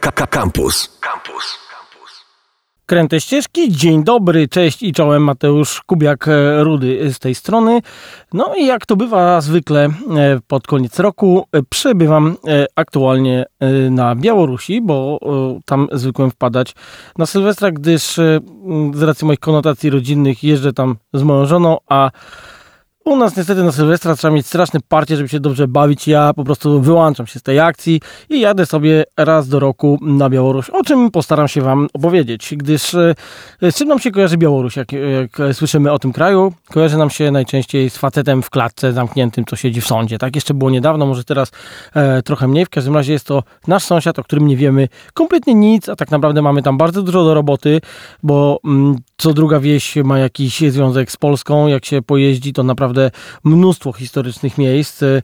Campus. Campus. Kręte ścieżki, dzień dobry, cześć i czołem, Mateusz Kubiak-Rudy z tej strony. No i jak to bywa zwykle e, pod koniec roku, e, przebywam e, aktualnie na Białorusi, bo tam zwykłem wpadać na Sylwestra, gdyż z racji moich konotacji rodzinnych jeżdżę tam z moją żoną, a u nas niestety na Sylwestra trzeba mieć straszne parcie, żeby się dobrze bawić. Ja po prostu wyłączam się z tej akcji i jadę sobie raz do roku na Białoruś, o czym postaram się Wam opowiedzieć, gdyż e, z czym nam się kojarzy Białoruś, jak, jak słyszymy o tym kraju? Kojarzy nam się najczęściej z facetem w klatce zamkniętym, co siedzi w sądzie. Tak jeszcze było niedawno, może teraz e, trochę mniej. W każdym razie jest to nasz sąsiad, o którym nie wiemy kompletnie nic, a tak naprawdę mamy tam bardzo dużo do roboty, bo mm, co druga wieś ma jakiś związek z Polską. Jak się pojeździ, to naprawdę mnóstwo historycznych miejsc. E,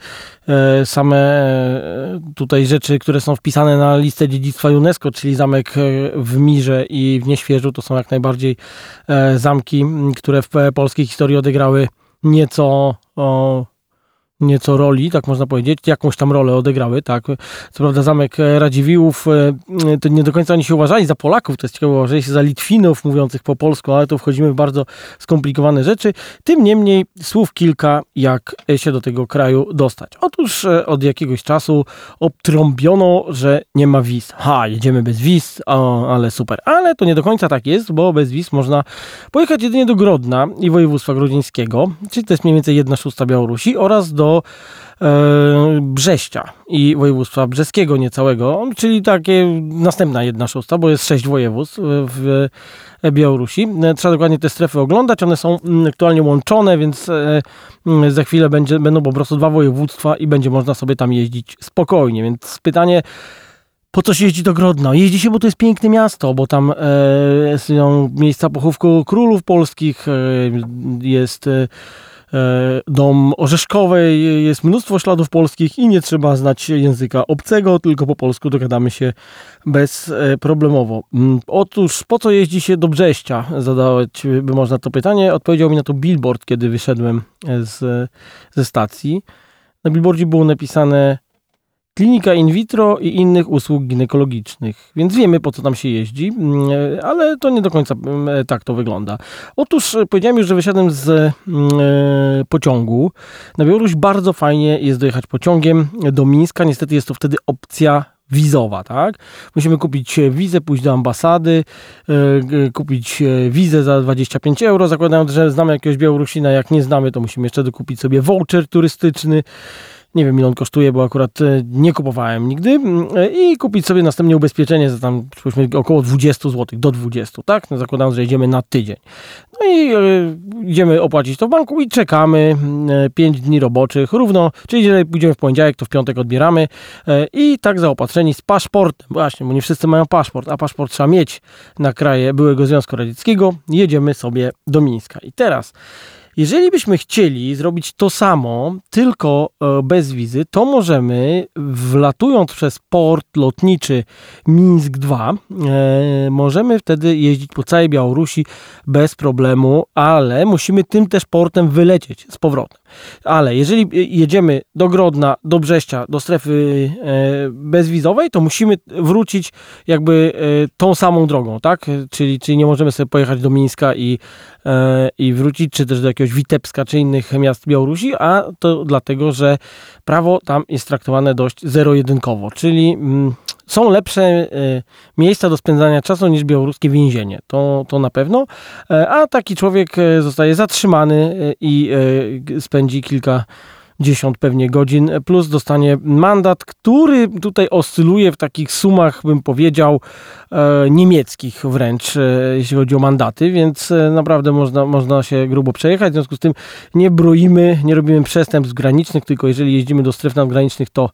same e, tutaj rzeczy, które są wpisane na listę dziedzictwa UNESCO, czyli zamek e, w Mirze i w Nieświeżu, to są jak najbardziej zamki, które w polskiej historii odegrały nieco nieco roli, tak można powiedzieć, jakąś tam rolę odegrały, tak. Co prawda zamek Radziwiłłów, e, to nie do końca oni się uważali za Polaków, to jest ciekawe, uważali się za Litwinów mówiących po polsku, ale tu wchodzimy w bardzo skomplikowane rzeczy. Tym niemniej słów kilka, jak się do tego kraju dostać. Otóż e, od jakiegoś czasu obtrąbiono, że nie ma wiz. Ha, jedziemy bez wiz, o, ale super. Ale to nie do końca tak jest, bo bez wiz można pojechać jedynie do Grodna i województwa grodzieńskiego, czyli to jest mniej więcej jedna szósta Białorusi oraz do e, Brześcia i województwa brzeskiego niecałego, czyli takie następna jedna szósta, bo jest sześć województw w Białorusi. Trzeba dokładnie te strefy oglądać, one są mm, aktualnie łączone, więc e, mm, za chwilę będzie, będą po prostu dwa województwa i będzie można sobie tam jeździć spokojnie, więc pytanie po co się jeździ do Grodna? Jeździ się, bo to jest piękne miasto, bo tam e, są miejsca pochówku królów polskich, e, jest e, dom Orzeszkowej, jest mnóstwo śladów polskich i nie trzeba znać języka obcego, tylko po polsku dogadamy się bezproblemowo. Mm, otóż po co jeździ się do Brześcia? Zadawać by można to pytanie. Odpowiedział mi na to billboard, kiedy wyszedłem z, ze stacji. Na billboardzie było napisane klinika in vitro i innych usług ginekologicznych. Więc wiemy, po co tam się jeździ, mm, ale to nie do końca mm, tak to wygląda. Otóż e, powiedziałem już, że wysiadłem z mm, e, pociągu. Na Białoruś bardzo fajnie jest dojechać pociągiem do Mińska. Niestety jest to wtedy opcja wizowa, tak? Musimy kupić wizę, pójść do ambasady, e, kupić wizę za 25 euro, zakładając, że znamy jakiegoś Białorusina. Jak nie znamy, to musimy jeszcze dokupić sobie voucher turystyczny. Nie wiem, ile on kosztuje, bo akurat e, nie kupowałem nigdy. Mm, e, I kupić sobie następnie ubezpieczenie za tam, powiedzmy, około 20 zł, do 20, tak? No, że jedziemy na tydzień. No i e, idziemy opłacić to w banku i czekamy 5 dni roboczych, równo, czyli jeżeli pójdziemy w poniedziałek, to w piątek odbieramy i tak zaopatrzeni z paszportem, właśnie, bo nie wszyscy mają paszport, a paszport trzeba mieć na kraje byłego Związku Radzieckiego, jedziemy sobie do Mińska. I teraz jeżeli byśmy chcieli zrobić to samo, tylko e, bez wizy, to możemy, wlatując przez port lotniczy Mińsk 2, e, możemy wtedy jeździć po całej Białorusi bez problemu, ale musimy tym też portem wylecieć z powrotem. Ale jeżeli jedziemy do Grodna, do Brześcia, do strefy e, bezwizowej, to musimy wrócić jakby tą samą drogą, tak? Czyli, czyli nie możemy sobie pojechać do Mińska i, i wrócić, czy też do jakiegoś Witebska czy innych miast Białorusi, a to dlatego, że prawo tam jest traktowane dość zero-jedynkowo, czyli mm, są lepsze y, miejsca do spędzania czasu niż białoruskie więzienie. To, to na pewno. E, a taki człowiek e, zostaje zatrzymany e, i spędzi kilka dziesiąt pewnie godzin, plus dostanie mandat, który tutaj oscyluje w takich sumach, bym powiedział, e, niemieckich wręcz, e, jeśli chodzi o mandaty, więc e, naprawdę można, można się grubo przejechać. W związku z tym nie broimy, nie robimy przestępstw granicznych, tylko jeżeli jeździmy do stref nadgranicznych, to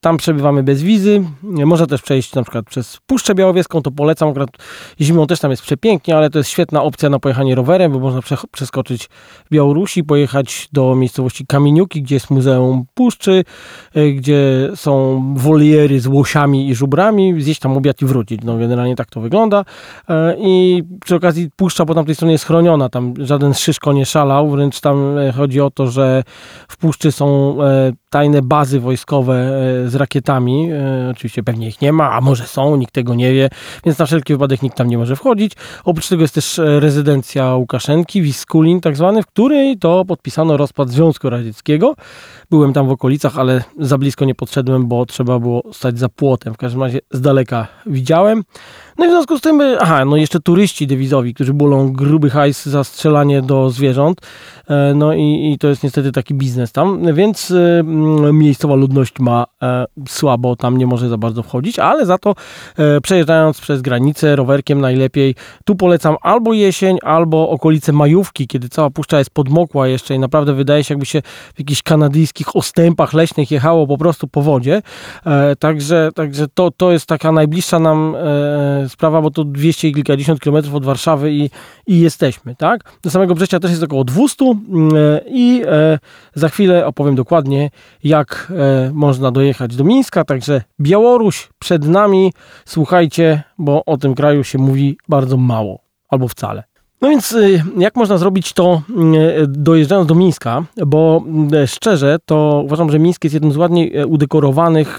tam przebywamy bez wizy. Można też przejść na przykład przez Puszczę Białowieską, to polecam. Akurat zimą też tam jest przepięknie, ale to jest świetna opcja na pojechanie rowerem, bo można przeskoczyć Białorusi, pojechać do miejscowości Kamieniuki, gdzie jest Muzeum Puszczy, e, gdzie są woliery z łosiami i żubrami, zjeść tam obiad i wrócić. No generalnie tak to wygląda. E, I przy okazji Puszcza po tamtej stronie jest chroniona, tam żaden szyszko nie szalał, wręcz tam e, chodzi o to, że w Puszczy są tajne bazy wojskowe z rakietami. Oczywiście pewnie ich nie ma, a może są, nikt tego nie wie, więc na wszelki wypadek nikt tam nie może wchodzić. Oprócz tego jest też rezydencja Łukaszenki, Wiskulin tak zwany, w której to podpisano rozpad Związku Radzieckiego. Byłem tam w okolicach, ale za blisko nie podszedłem, bo trzeba było stać za płotem. W każdym razie z daleka widziałem. No i w związku z tym, aha, no jeszcze turyści dewizowi, którzy bolą gruby hajs za strzelanie do zwierząt. E, no i, i to jest niestety taki biznes tam, więc y, miejscowa ludność ma e, słabo, tam nie może za bardzo wchodzić, ale za to e, przejeżdżając przez granicę rowerkiem najlepiej, tu polecam albo jesień, albo okolice majówki, kiedy cała puszcza jest podmokła jeszcze i naprawdę wydaje się jakby się w jakichś kanadyjskich ostępach leśnych jechało po prostu po wodzie. Także, także to, to jest taka najbliższa nam sprawa, bo to 200 i kilkadziesiąt kilometrów od Warszawy i, i jesteśmy, tak? Do samego Brześcia też jest około 200 mm, e, i e, za chwilę opowiem dokładnie, jak e, można dojechać do Mińska, także Białoruś przed nami, słuchajcie, bo o tym kraju się mówi bardzo mało albo wcale. No więc y, jak można zrobić to y, dojeżdżając do Mińska, bo y, szczerze to uważam, że Mińsk jest jednym z ładniej udekorowanych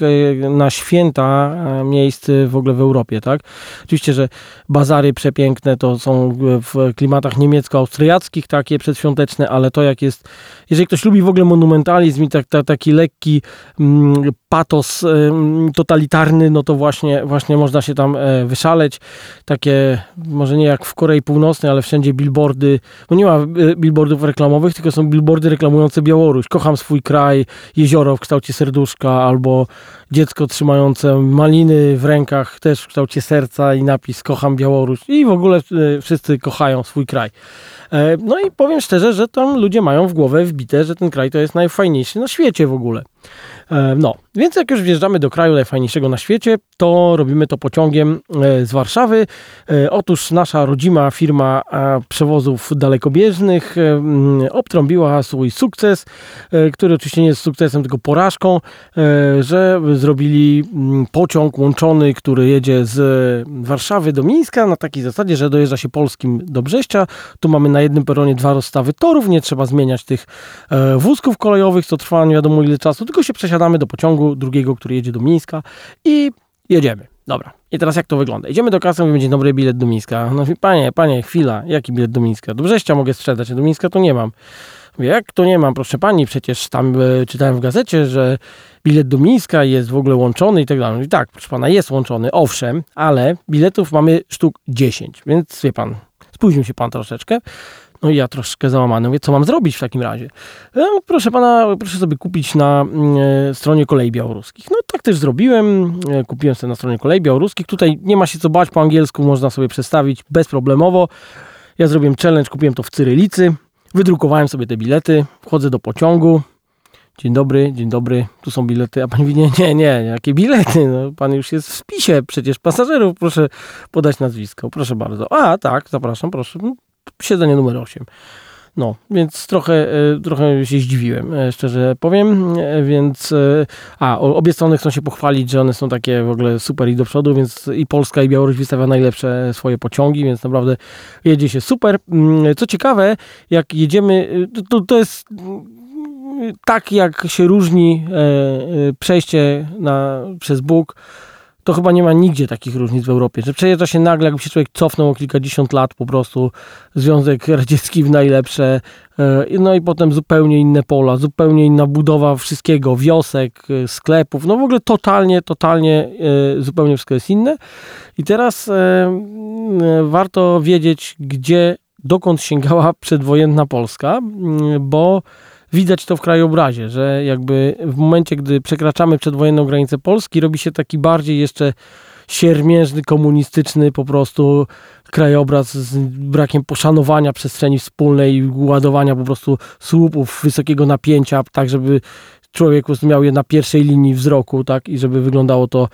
na święta miejsc w ogóle w Europie, tak? Oczywiście, że bazary przepiękne to są w klimatach niemiecko-austriackich takie przedświąteczne, ale to jak jest, jeżeli ktoś lubi w ogóle monumentalizm i tak, tak, taki lekki mm, patos totalitarny, no to właśnie, właśnie można się tam e, wyszaleć. Takie, może nie jak w Korei Północnej, ale wszędzie billboardy, bo nie ma e, billboardów reklamowych, tylko są billboardy reklamujące Białoruś. Kocham swój kraj, jezioro w kształcie serduszka, albo dziecko trzymające maliny w rękach, też w kształcie serca i napis kocham Białoruś. I w ogóle e, wszyscy kochają swój kraj. No i powiem szczerze, że tam ludzie mają w głowę wbite, że ten kraj to jest najfajniejszy na świecie w ogóle. No, więc jak już wjeżdżamy do kraju najfajniejszego na świecie, to robimy to pociągiem e, z Warszawy. E, otóż nasza rodzima firma przewozów dalekobieżnych obtrąbiła swój sukces, który oczywiście nie jest sukcesem, tylko porażką, że zrobili pociąg łączony, który jedzie z Warszawy do Mińska na takiej zasadzie, że dojeżdża się polskim do Brześcia. Tu mamy na jednym peronie dwa rozstawy torów, nie trzeba zmieniać tych wózków kolejowych, co trwa nie wiadomo ile czasu, tylko się przesiadamy do pociągu drugiego, który jedzie do Mińska i jedziemy. Dobra. I teraz jak to wygląda? Idziemy do kasy, mówimy, dzień dobry, bilet do Mińska. No panie, panie, chwila, jaki bilet do Mińska? Do Brześcia mogę sprzedać, a do Mińska to nie mam. Mówię, jak to nie mam? Proszę pani, przecież tam e, czytałem w gazecie, że bilet do Mińska jest w ogóle łączony i tak dalej. I tak, proszę pana, jest łączony, owszem, ale biletów mamy sztuk 10, więc wie pan, spóźnił się pan troszeczkę. No i ja troszkę załamany, mówię, co mam zrobić w takim razie? No, proszę pana, proszę sobie kupić na mm, e, stronie kolei białoruskich. No tak też zrobiłem, e, kupiłem sobie na stronie kolei białoruskich. Tutaj nie ma się co bać, po angielsku można sobie przestawić bezproblemowo. Ja zrobiłem challenge, kupiłem to w cyrylicy, wydrukowałem sobie te bilety, wchodzę do pociągu, Dzień dobry, dzień dobry, tu są bilety. A pan mówi, nie, nie, nie, jakie bilety? No, pan już jest w spisie przecież pasażerów, proszę podać nazwisko, proszę bardzo. A, tak, zapraszam, proszę siedzenie numer 8. No, więc trochę, e, trochę się zdziwiłem, e, szczerze powiem, e, więc a, obie strony chcą się pochwalić, że one są takie w ogóle super i do przodu, więc i Polska i Białoruś wystawia najlepsze swoje pociągi, więc naprawdę jedzie się super. Mm, co ciekawe, jak jedziemy, to, to jest tak jak się różni przejście na, przez Bóg, to chyba nie ma nigdzie takich różnic w Europie, że przejeżdża się nagle, jakby się człowiek cofnął o kilkadziesiąt lat po prostu, Związek Radziecki w najlepsze, e, no i potem zupełnie inne pola, zupełnie inna budowa wszystkiego, wiosek, e, sklepów, no w ogóle totalnie, totalnie e, zupełnie wszystko jest inne. I teraz warto wiedzieć, gdzie, dokąd sięgała przedwojenna Polska, bo widać to w krajobrazie, że jakby w momencie, gdy przekraczamy przedwojenną granicę Polski, robi się taki bardziej jeszcze siermiężny, komunistyczny po prostu krajobraz z brakiem poszanowania przestrzeni wspólnej ładowania po prostu słupów wysokiego napięcia, tak żeby człowiek miał je na pierwszej linii wzroku, tak, i żeby wyglądało to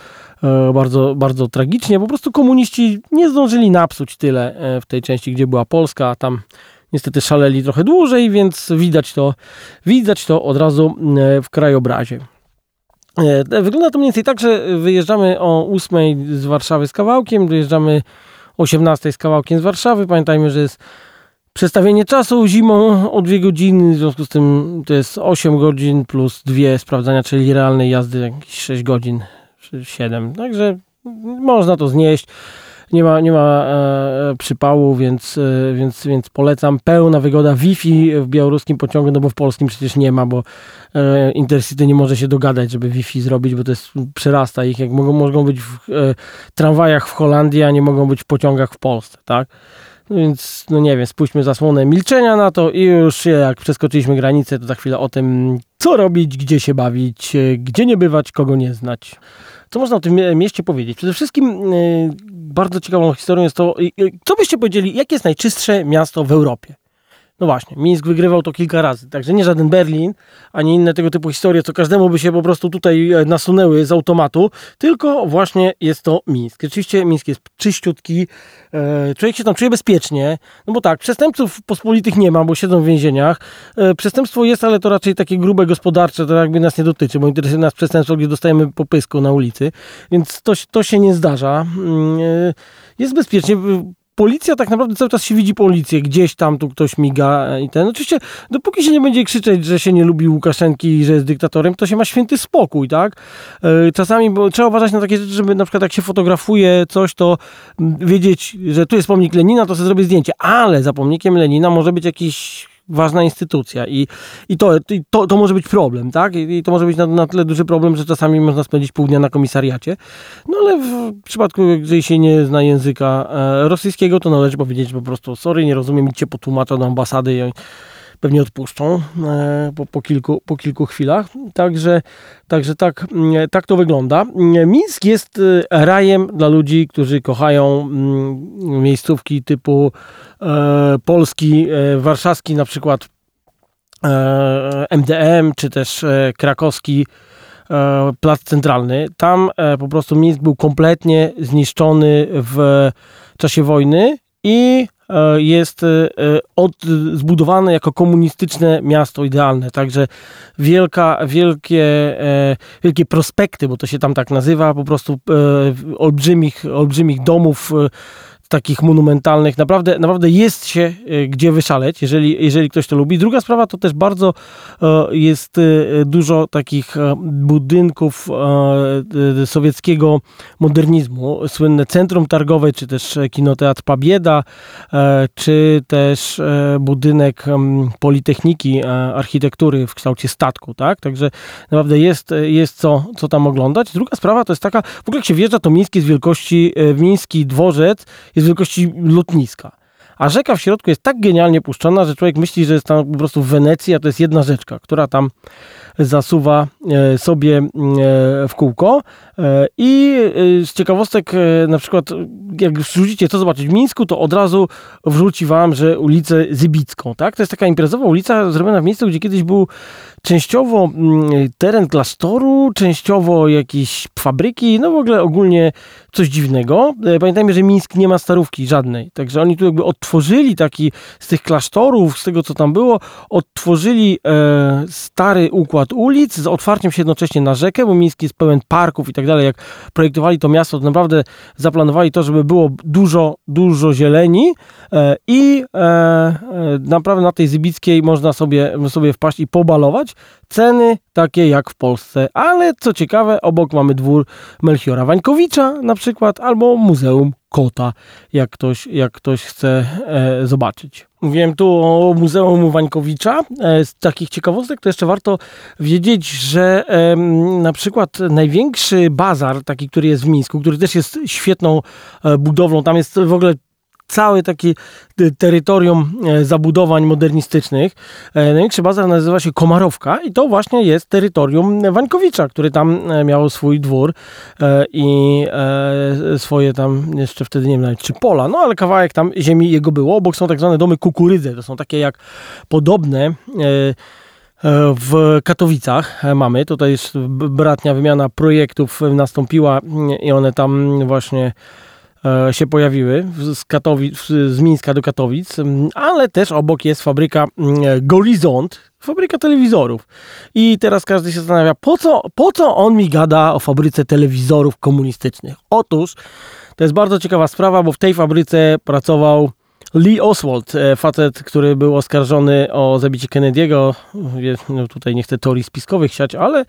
e, bardzo, bardzo tragicznie. Po prostu komuniści nie zdążyli napsuć tyle e, w tej części, gdzie była Polska, a tam niestety szaleli trochę dłużej, więc widać to, widać to od razu e, w krajobrazie. E, wygląda to mniej więcej tak, że wyjeżdżamy o 8 z Warszawy z kawałkiem, dojeżdżamy o 18 z kawałkiem z Warszawy. Pamiętajmy, że jest Przestawienie czasu zimą o dwie godziny, w związku z tym to jest 8 godzin plus dwie sprawdzania, czyli realnej jazdy jakieś 6 godzin, 7. Także można to znieść nie ma, nie ma e, przypału, więc, e, więc, więc polecam. Pełna wygoda Wi-Fi w białoruskim pociągu, no bo w polskim przecież nie ma, bo e, Intercity nie może się dogadać, żeby Wi-Fi zrobić, bo to jest, przerasta ich, jak mogą, mogą być w e, tramwajach w Holandii, a nie mogą być w pociągach w Polsce, tak? No więc, no nie wiem, spójrzmy zasłonę milczenia na to i już jak przeskoczyliśmy granicę, to za chwilę o tym, co robić, gdzie się bawić, e, gdzie nie bywać, kogo nie znać. Co można o tym mieście powiedzieć? Przede wszystkim yy, bardzo ciekawą historią jest to, co byście powiedzieli, jakie jest najczystsze miasto w Europie? No właśnie, Mińsk wygrywał to kilka razy, także nie żaden Berlin, ani inne tego typu historie, co każdemu by się po prostu tutaj e, nasunęły z automatu, tylko właśnie jest to Mińsk. Rzeczywiście Mińsk jest czyściutki, e, człowiek się tam czuje bezpiecznie, no bo tak, przestępców pospolitych nie ma, bo siedzą w więzieniach. E, przestępstwo jest, ale to raczej takie grube gospodarcze, to jakby nas nie dotyczy, bo interesuje nas przestępstwo, gdzie dostajemy popysku na ulicy, więc to, to się nie zdarza. Mm, jest bezpiecznie, policja tak naprawdę cały czas się widzi policję, gdzieś tam tu ktoś miga i ten. Oczywiście, dopóki się nie będzie krzyczeć, że się nie lubi Łukaszenki i że jest dyktatorem, to się ma święty spokój, tak? E, czasami bo trzeba uważać na takie rzeczy, żeby na przykład jak się fotografuje coś, to wiedzieć, że tu jest pomnik Lenina, to sobie zrobię zdjęcie, ale za pomnikiem Lenina może być jakiś ważna instytucja i, i, to, i to, to może być problem, tak? I, i to może być na, na tyle duży problem, że czasami można spędzić pół dnia na komisariacie. No ale w przypadku, jeżeli się nie zna języka e, rosyjskiego, to należy powiedzieć po prostu sorry, nie rozumiem, idźcie po tłumacza do ambasady i pewnie odpuszczą e, po, po, kilku, po kilku chwilach. Także, także tak, mm, tak to wygląda. Mińsk jest e, rajem dla ludzi, którzy kochają mm, miejscówki typu e, polski, warszawski na przykład MDM, czy też krakowski plac centralny. Tam po prostu Mińsk był kompletnie zniszczony w czasie wojny i jest e, od, zbudowane jako komunistyczne miasto idealne. Także wielka, wielkie, e, wielkie prospekty, bo to się tam tak nazywa, po prostu olbrzymich, olbrzymich domów takich monumentalnych. Naprawdę, naprawdę jest się e, gdzie wyszaleć, jeżeli, jeżeli ktoś to lubi. Druga sprawa to też bardzo e, jest e, dużo takich budynków sowieckiego modernizmu. Słynne Centrum Targowe, czy też Kinoteatr Pabieda, czy też budynek Politechniki Architektury w kształcie statku, tak? Także naprawdę jest, jest co, co tam oglądać. Druga sprawa to jest taka, w ogóle jak się wjeżdża, to Miński z wielkości, Miński dworzec jest wielkości lotniska. A rzeka w środku jest tak genialnie puszczona, że człowiek myśli, że jest tam po prostu Wenecja, a to jest jedna rzeczka, która tam zasuwa e, sobie e, w kółko. E, I z ciekawostek, na przykład, jak wrzucicie co zobaczyć w Mińsku, to od razu wrzuci wam, że ulicę Zybicką, tak? To jest taka imprezowa ulica zrobiona w miejscu, gdzie kiedyś był częściowo teren klasztoru, częściowo jakieś fabryki, no w ogóle ogólnie coś dziwnego. Pamiętajmy, że Mińsk nie ma starówki żadnej, także oni tu jakby odtworzyli taki z tych klasztorów, z tego co tam było, odtworzyli e, stary układ ulic z otwarciem się jednocześnie na rzekę, bo Mińsk jest pełen parków i tak dalej. Jak projektowali to miasto, to naprawdę zaplanowali to, żeby było dużo, dużo zieleni e, i e, e, naprawdę na tej Zybickiej można sobie, sobie wpaść i pobalować. Ceny takie jak w Polsce, ale co ciekawe, obok mamy dwór Melchiora Wańkowicza na przykład, albo Muzeum Kota, jak ktoś, jak ktoś chce e, zobaczyć. Mówiłem tu o Muzeum Wańkowicza. E, z takich ciekawostek to jeszcze warto wiedzieć, że e, na przykład największy bazar, taki, który jest w Mińsku, który też jest świetną e, budowlą, tam jest w ogóle całe takie terytorium e, zabudowań modernistycznych. E, największy bazar nazywa się Komarowka i to właśnie jest terytorium Wańkowicza, który tam e, miał swój dwór i swoje tam jeszcze wtedy nie wiem czy pola, no ale kawałek tam ziemi jego było. Obok są tak zwane domy kukurydze, to są takie jak podobne w Katowicach mamy. Tutaj jest bratnia wymiana projektów nastąpiła i one tam właśnie się pojawiły z, Katowic, z Mińska do Katowic, ale też obok jest fabryka Gorizont, fabryka telewizorów. I teraz każdy się zastanawia, po co, po co on mi gada o fabryce telewizorów komunistycznych? Otóż to jest bardzo ciekawa sprawa, bo w tej fabryce pracował Lee Oswald, e, facet, który był oskarżony o zabicie Kennedy'ego. No tutaj nie chcę teorii spiskowych siać, ale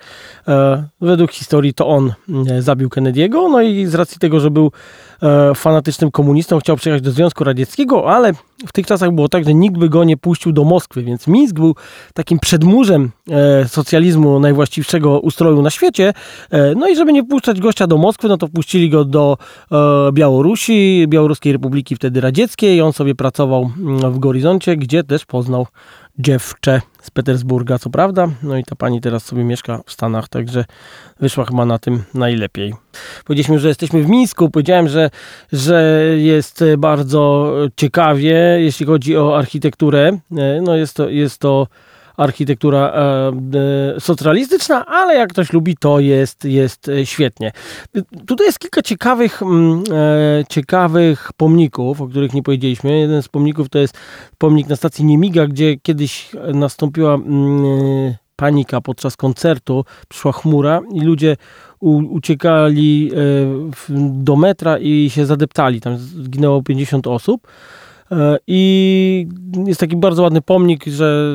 e, według historii to on e, zabił Kennedy'ego. No i z racji tego, że był e, fanatycznym komunistą, chciał przyjechać do Związku Radzieckiego, ale w tych czasach było tak, że nikt by go nie puścił do Moskwy, więc Mińsk był takim przedmurzem e, socjalizmu najwłaściwszego ustroju na świecie. E, no i żeby nie wpuszczać gościa do Moskwy, no to wpuścili go do Białorusi, Białoruskiej Republiki wtedy Radzieckiej. On sobie pracował mm, w Gorizoncie, gdzie też poznał dziewczę z Petersburga, co prawda. No i ta pani teraz sobie mieszka w Stanach, także wyszła chyba na tym najlepiej. Powiedzieliśmy, że jesteśmy w Mińsku. Powiedziałem, że, że jest bardzo ciekawie, jeśli chodzi o architekturę. E, no jest to, jest to architektura e, e, socjalistyczna, ale jak ktoś lubi, to jest, jest e, świetnie. Tutaj jest kilka ciekawych, mm, ciekawych pomników, o których nie powiedzieliśmy. Jeden z pomników to jest pomnik na stacji Niemiga, gdzie kiedyś nastąpiła mm, panika podczas koncertu, przyszła chmura i ludzie uciekali do metra i się zadeptali. Tam zginęło 50 osób. E, I jest taki bardzo ładny pomnik, że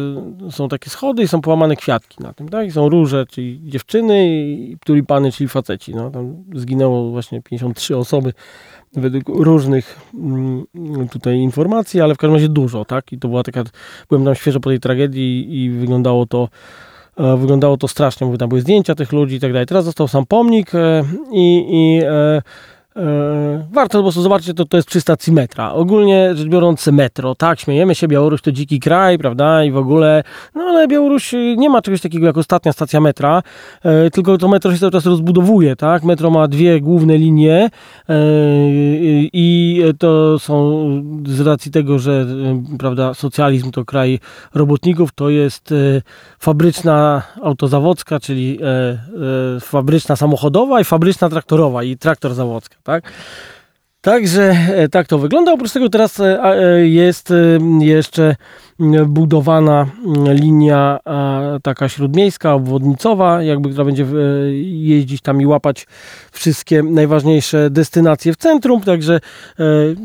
są takie schody i są połamane kwiatki na tym, tak? I są róże, czyli dziewczyny i tulipany, czyli faceci. No, tam zginęło właśnie 53 osoby według różnych mm, tutaj informacji, ale w każdym razie dużo, tak? I to była taka, byłem tam świeżo po tej tragedii i wyglądało to e, wyglądało to strasznie, mówię, tam były zdjęcia tych ludzi i tak dalej. Teraz został sam pomnik e, i, i warto po prostu zobaczyć, to, to jest przy stacji metra. Ogólnie rzecz biorąc metro, tak, śmiejemy się, Białoruś to dziki kraj, prawda, i w ogóle, no ale Białoruś y, nie ma czegoś takiego jak ostatnia stacja metra, e, tylko to metro się cały czas rozbudowuje, tak, metro ma dwie główne linie e, i to są z racji tego, że, prawda, socjalizm to kraj robotników, to jest fabryczna autozawodzka, czyli fabryczna samochodowa i fabryczna traktorowa i traktor zawodska tak? Także e, tak to wygląda. Oprócz tego teraz e, e, jest jeszcze budowana linia taka śródmiejska, obwodnicowa, jakby która będzie jeździć tam i łapać wszystkie najważniejsze destynacje w centrum, także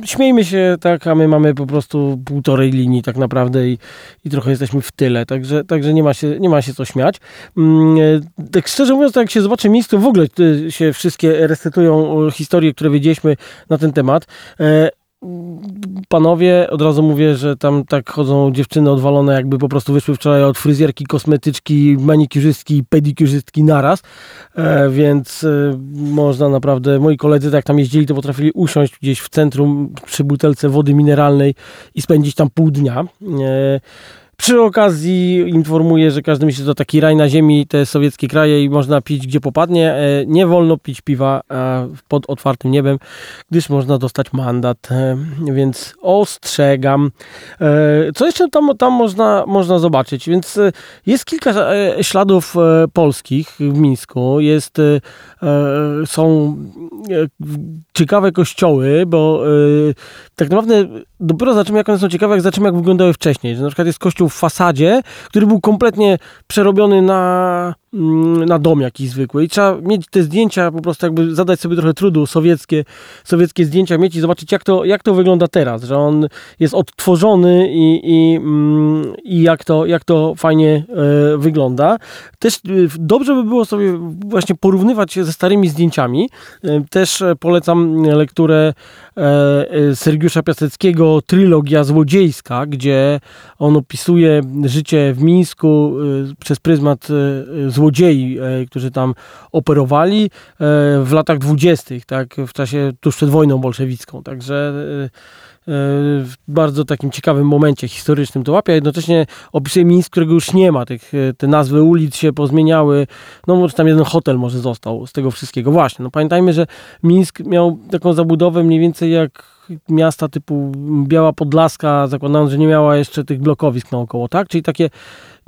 śmiejmy się, tak, a my mamy po prostu półtorej linii tak naprawdę i, i trochę jesteśmy w tyle, także, także nie, ma się, nie ma się co śmiać. Mm, tak szczerze mówiąc, jak się zobaczy miejsce, w ogóle się wszystkie resetują historie, które wiedzieliśmy na ten temat. Panowie, od razu mówię, że tam tak chodzą dziewczyny odwalone, jakby po prostu wyszły wczoraj od fryzjerki, kosmetyczki, manikurzystki, pedikurzystki naraz, e, więc e, można naprawdę, moi koledzy tak tam jeździli, to potrafili usiąść gdzieś w centrum przy butelce wody mineralnej i spędzić tam pół dnia. E, przy okazji informuję, że każdy myśli, że to taki raj na ziemi, te sowieckie kraje i można pić gdzie popadnie. E, nie wolno pić piwa e, pod otwartym niebem, gdyż można dostać mandat, e, więc ostrzegam. Co jeszcze tam, tam można, można zobaczyć? Więc jest kilka śladów polskich w Mińsku. Jest, są ciekawe kościoły, bo tak naprawdę dopiero zobaczymy, jak one są ciekawe, jak zobaczymy, jak wyglądały wcześniej. Że na przykład jest kościół w fasadzie, który był kompletnie przerobiony na na dom jakiś zwykły i trzeba mieć te zdjęcia, po prostu jakby zadać sobie trochę trudu, sowieckie, sowieckie zdjęcia mieć i zobaczyć jak to, jak to wygląda teraz, że on jest odtworzony i, i, mm, i jak, to, jak to fajnie e, wygląda. Też e, dobrze by było sobie właśnie porównywać ze starymi zdjęciami. E, też polecam lekturę Sergiusza Piaseckiego Trylogia Złodziejska, gdzie on opisuje życie w Mińsku przez pryzmat złodziei, e, którzy tam operowali e, w latach dwudziestych, tak, w czasie tuż przed wojną bolszewicką. Także e, w bardzo takim ciekawym momencie historycznym to łapie, a jednocześnie opisuje Mińsk, którego już nie ma. Tych, te nazwy ulic się pozmieniały. No może tam jeden hotel może został z tego wszystkiego. Właśnie, no pamiętajmy, że Mińsk miał taką zabudowę mniej więcej jak miasta typu Biała Podlaska, zakładając, że nie miała jeszcze tych blokowisk naokoło, tak? Czyli takie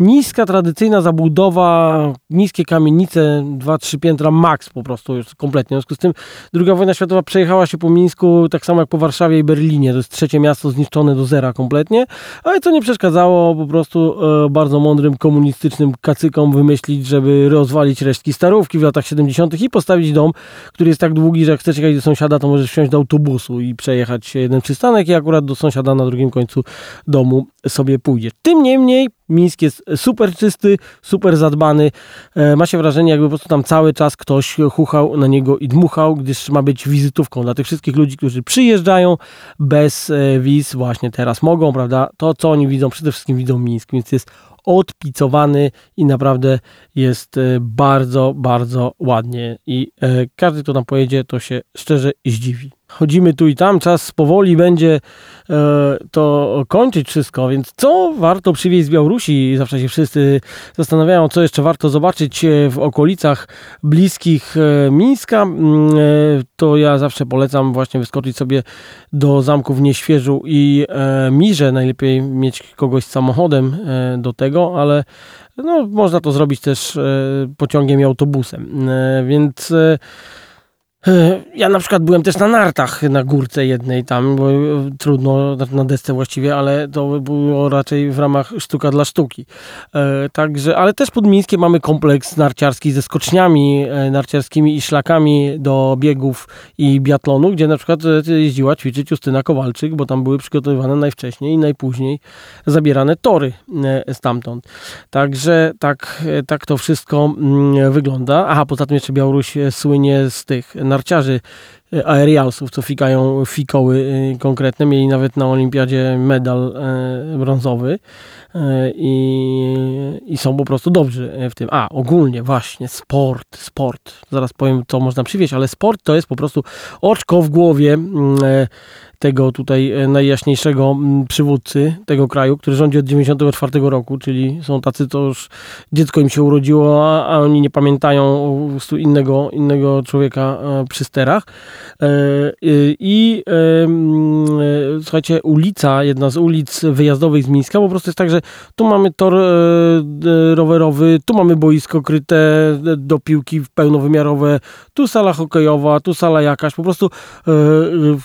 niska, tradycyjna zabudowa, niskie kamienice, 2-3 piętra max po prostu już kompletnie. W związku z tym druga wojna światowa przejechała się po Mińsku tak samo jak po Warszawie i Berlinie. To jest trzecie miasto zniszczone do zera kompletnie, ale co nie przeszkadzało po prostu e, bardzo mądrym komunistycznym kacykom wymyślić, żeby rozwalić resztki starówki w latach 70. i postawić dom, który jest tak długi, że jak chcesz jechać do sąsiada, to możesz wsiąść do autobusu i przejechać jeden przystanek i akurat do sąsiada na drugim końcu domu sobie pójdzie. Tym niemniej Mińsk jest super czysty, super zadbany. E, ma się wrażenie, jakby po prostu tam cały czas ktoś chuchał na niego i dmuchał, gdyż ma być wizytówką dla tych wszystkich ludzi, którzy przyjeżdżają bez e, wiz, właśnie teraz mogą, prawda? To, co oni widzą, przede wszystkim widzą Mińsk, więc jest odpicowany i naprawdę jest e, bardzo, bardzo ładnie. I każdy, kto tam pojedzie, to się szczerze zdziwi chodzimy tu i tam, czas powoli będzie e, to kończyć wszystko, więc co warto przywieźć z Białorusi? Zawsze się wszyscy zastanawiają, co jeszcze warto zobaczyć e, w okolicach bliskich e, Mińska. Mm, e, to ja zawsze polecam właśnie wyskoczyć sobie do zamków Nieświeżu i e, Mirze. Najlepiej mieć kogoś samochodem e, do tego, ale no, można to zrobić też pociągiem i autobusem. Więc ja na przykład byłem też na nartach na górce jednej tam, bo trudno, na desce właściwie, ale to było raczej w ramach sztuka dla sztuki. E, także, ale też pod Mińskiem mamy kompleks narciarski ze skoczniami e, narciarskimi i szlakami do biegów i biatlonu, gdzie na przykład e, jeździła ćwiczyć Justyna Kowalczyk, bo tam były przygotowywane najwcześniej i najpóźniej zabierane tory stamtąd. Także tak, tak to wszystko mm, wygląda. Aha, poza tym jeszcze Białoruś słynie z tych narciarzy e, aerialsów, co fikają fikoły e, konkretne. Mieli nawet na olimpiadzie medal e, brązowy i, i są po prostu dobrzy w tym. A, ogólnie właśnie sport, sport. Zaraz powiem, co można przywieźć, ale sport to jest po prostu oczko w głowie mm, tego tutaj e, najjaśniejszego mm, przywódcy tego kraju, który rządzi od 94 roku, czyli są tacy, to już dziecko im się urodziło, a, oni nie pamiętają innego, innego człowieka e, przy sterach. E, I mm, słuchajcie, ulica, jedna z ulic wyjazdowych z Mińska, po prostu jest tak, że tu mamy tor rowerowy, tu mamy boisko kryte do piłki pełnowymiarowe, tu sala hokejowa, tu sala jakaś, po prostu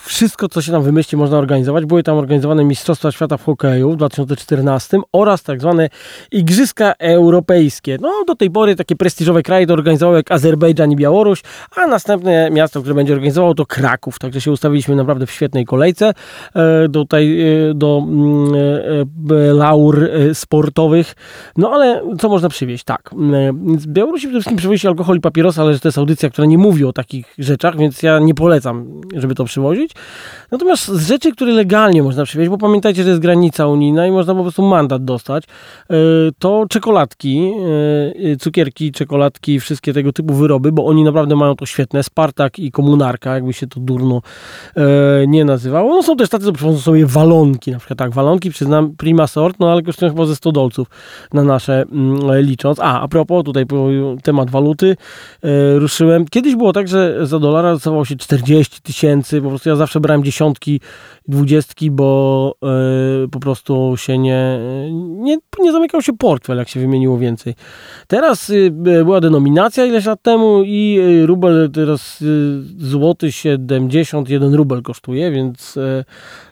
wszystko, co się tam wymyśli można organizować. Były tam organizowane Mistrzostwa Świata w hokeju w 2014 oraz tak zwane Igrzyska Europejskie. No do tej pory takie prestiżowe kraje to organizowały jak Azerbejdżan i Białoruś, a następne miasto, które będzie organizowało to Kraków. Także się ustawiliśmy naprawdę w świetnej kolejce e, tutaj e, do mm, e, laur sportowych. No ale co można przywieźć? Tak, z Białorusi przede wszystkim przywieźć alkohol i papierosa, ale to jest audycja, która nie mówi o takich rzeczach, więc ja nie polecam, żeby to przywozić. Natomiast z rzeczy, które legalnie można przywieźć, bo pamiętajcie, że jest granica unijna i można po prostu mandat dostać, e, to czekoladki, e, cukierki, czekoladki, wszystkie tego typu wyroby, bo oni naprawdę mają to świetne. Spartak i komunarka, jakby się to durno e, nie nazywało. No są też tacy, co przywożą sobie walonki, na przykład tak, walonki przyznam prima sort, no ale kosztują chyba ze 100 dolców na nasze mm, licząc. A, a propos, tutaj temat waluty ruszyłem. Kiedyś było tak, że za dolara dostawało się 40 tysięcy, po prostu ja zawsze brałem dziesiątki dwudziestki, bo y, po prostu się nie, nie, nie zamykał się portfel, jak się wymieniło więcej. Teraz y, była denominacja ileś lat temu i y, rubel teraz złoty 71 rubel kosztuje, więc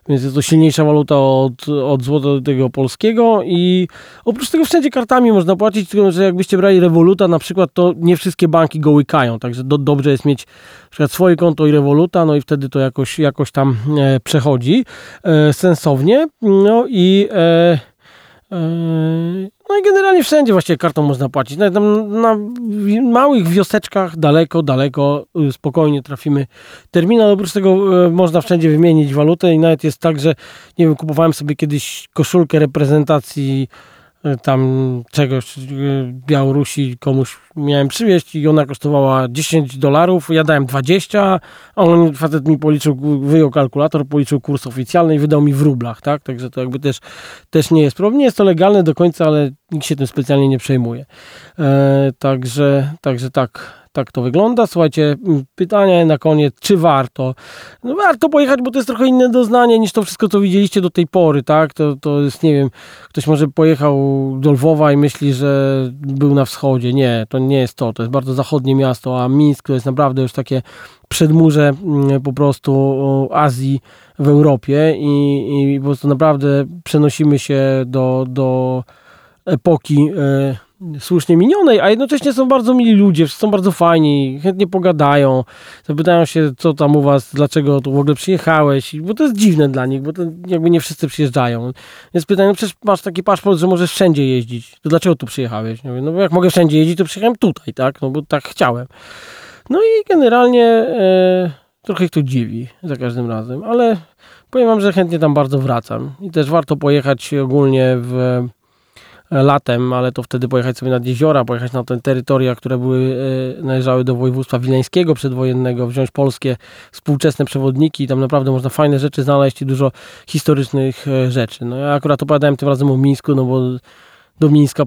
więc jest to silniejsza waluta od, od tego polskiego i oprócz tego wszędzie kartami można płacić, tylko że jakbyście brali rewoluta na przykład, to nie wszystkie banki go łykają, także do, dobrze jest mieć na przykład swoje konto i rewoluta, no i wtedy to jakoś, jakoś tam e, przechodzi e, sensownie. No i e no i generalnie wszędzie właściwie kartą można płacić. Nawet na małych wioseczkach daleko, daleko y, spokojnie trafimy terminal. Oprócz tego y, można wszędzie wymienić walutę i nawet jest tak, że nie wiem, kupowałem sobie kiedyś koszulkę reprezentacji tam czegoś Białorusi komuś miałem przywieźć i ona kosztowała 10 dolarów, ja dałem 20, a on facet mi policzył, wyjął kalkulator, policzył kurs oficjalny i wydał mi w rublach, tak? Także to jakby też, też nie jest problem. Nie jest to legalne do końca, ale nikt się tym specjalnie nie przejmuje. E, także, także tak, tak to wygląda. Słuchajcie, pytanie na koniec, czy warto? No warto pojechać, bo to jest trochę inne doznanie niż to wszystko, co widzieliście do tej pory, tak? To, to jest, nie wiem, ktoś może pojechał do Lwowa i myśli, że był na wschodzie. Nie, to nie jest to. To jest bardzo zachodnie miasto, a Mińsk to jest naprawdę już takie przedmurze po prostu Azji w Europie i, i po prostu naprawdę przenosimy się do, do epoki e, słusznie minionej, a jednocześnie są bardzo mili ludzie, są bardzo fajni, chętnie pogadają, zapytają się, co tam u was, dlaczego tu w ogóle przyjechałeś, bo to jest dziwne dla nich, bo to jakby nie wszyscy przyjeżdżają. Więc pytają, no przecież masz taki paszport, że możesz wszędzie jeździć, to dlaczego tu przyjechałeś? No bo jak mogę wszędzie jeździć, to przyjechałem tutaj, tak? No bo tak chciałem. No i generalnie e, trochę ich to dziwi za każdym razem, ale powiem wam, że chętnie tam bardzo wracam i też warto pojechać ogólnie w latem, ale to wtedy pojechać sobie nad jeziora, pojechać na te terytoria, które były, e, należały do województwa wileńskiego przedwojennego, wziąć polskie współczesne przewodniki tam naprawdę można fajne rzeczy znaleźć i dużo historycznych e, rzeczy. No ja akurat opowiadałem tym razem o Mińsku, no bo do Mińska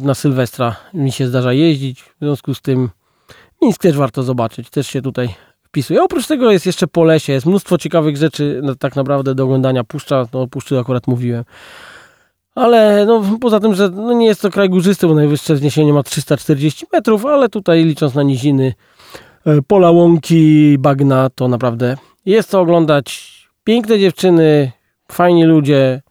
na Sylwestra mi się zdarza jeździć, w związku z tym Mińsk też warto zobaczyć, też się tutaj wpisuje. Oprócz tego jest jeszcze po lesie, jest mnóstwo ciekawych rzeczy no, tak naprawdę do oglądania. Puszcza, no o Puszczy akurat mówiłem. Ale no, poza tym, że no, nie jest to kraj górzysty, bo najwyższe wzniesienie ma 340 metrów, ale tutaj licząc na niziny, e, pola, łąki, bagna, to naprawdę jest co oglądać. Piękne dziewczyny, fajni ludzie.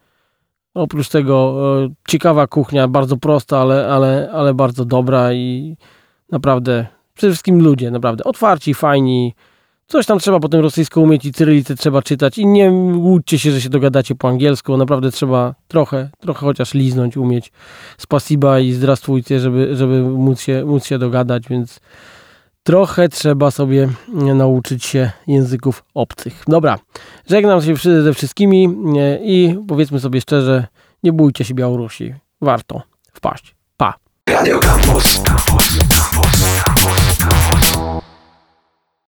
Oprócz tego e, ciekawa kuchnia, bardzo prosta, ale, ale, ale bardzo dobra i naprawdę przede wszystkim ludzie, naprawdę otwarci, fajni. Coś tam trzeba potem rosyjsko umieć i cyrylicę trzeba czytać i nie łudźcie się, że się dogadacie po angielsku. Naprawdę trzeba trochę, trochę chociaż liznąć, umieć spasiba i zdrastwujcie, żeby, żeby móc, się, móc się dogadać, więc trochę trzeba sobie nauczyć się języków obcych. Dobra, żegnam się ze wszystkimi i powiedzmy sobie szczerze, nie bójcie się Białorusi. Warto wpaść. Pa. Radio. Campus. Campus. Campus. Campus.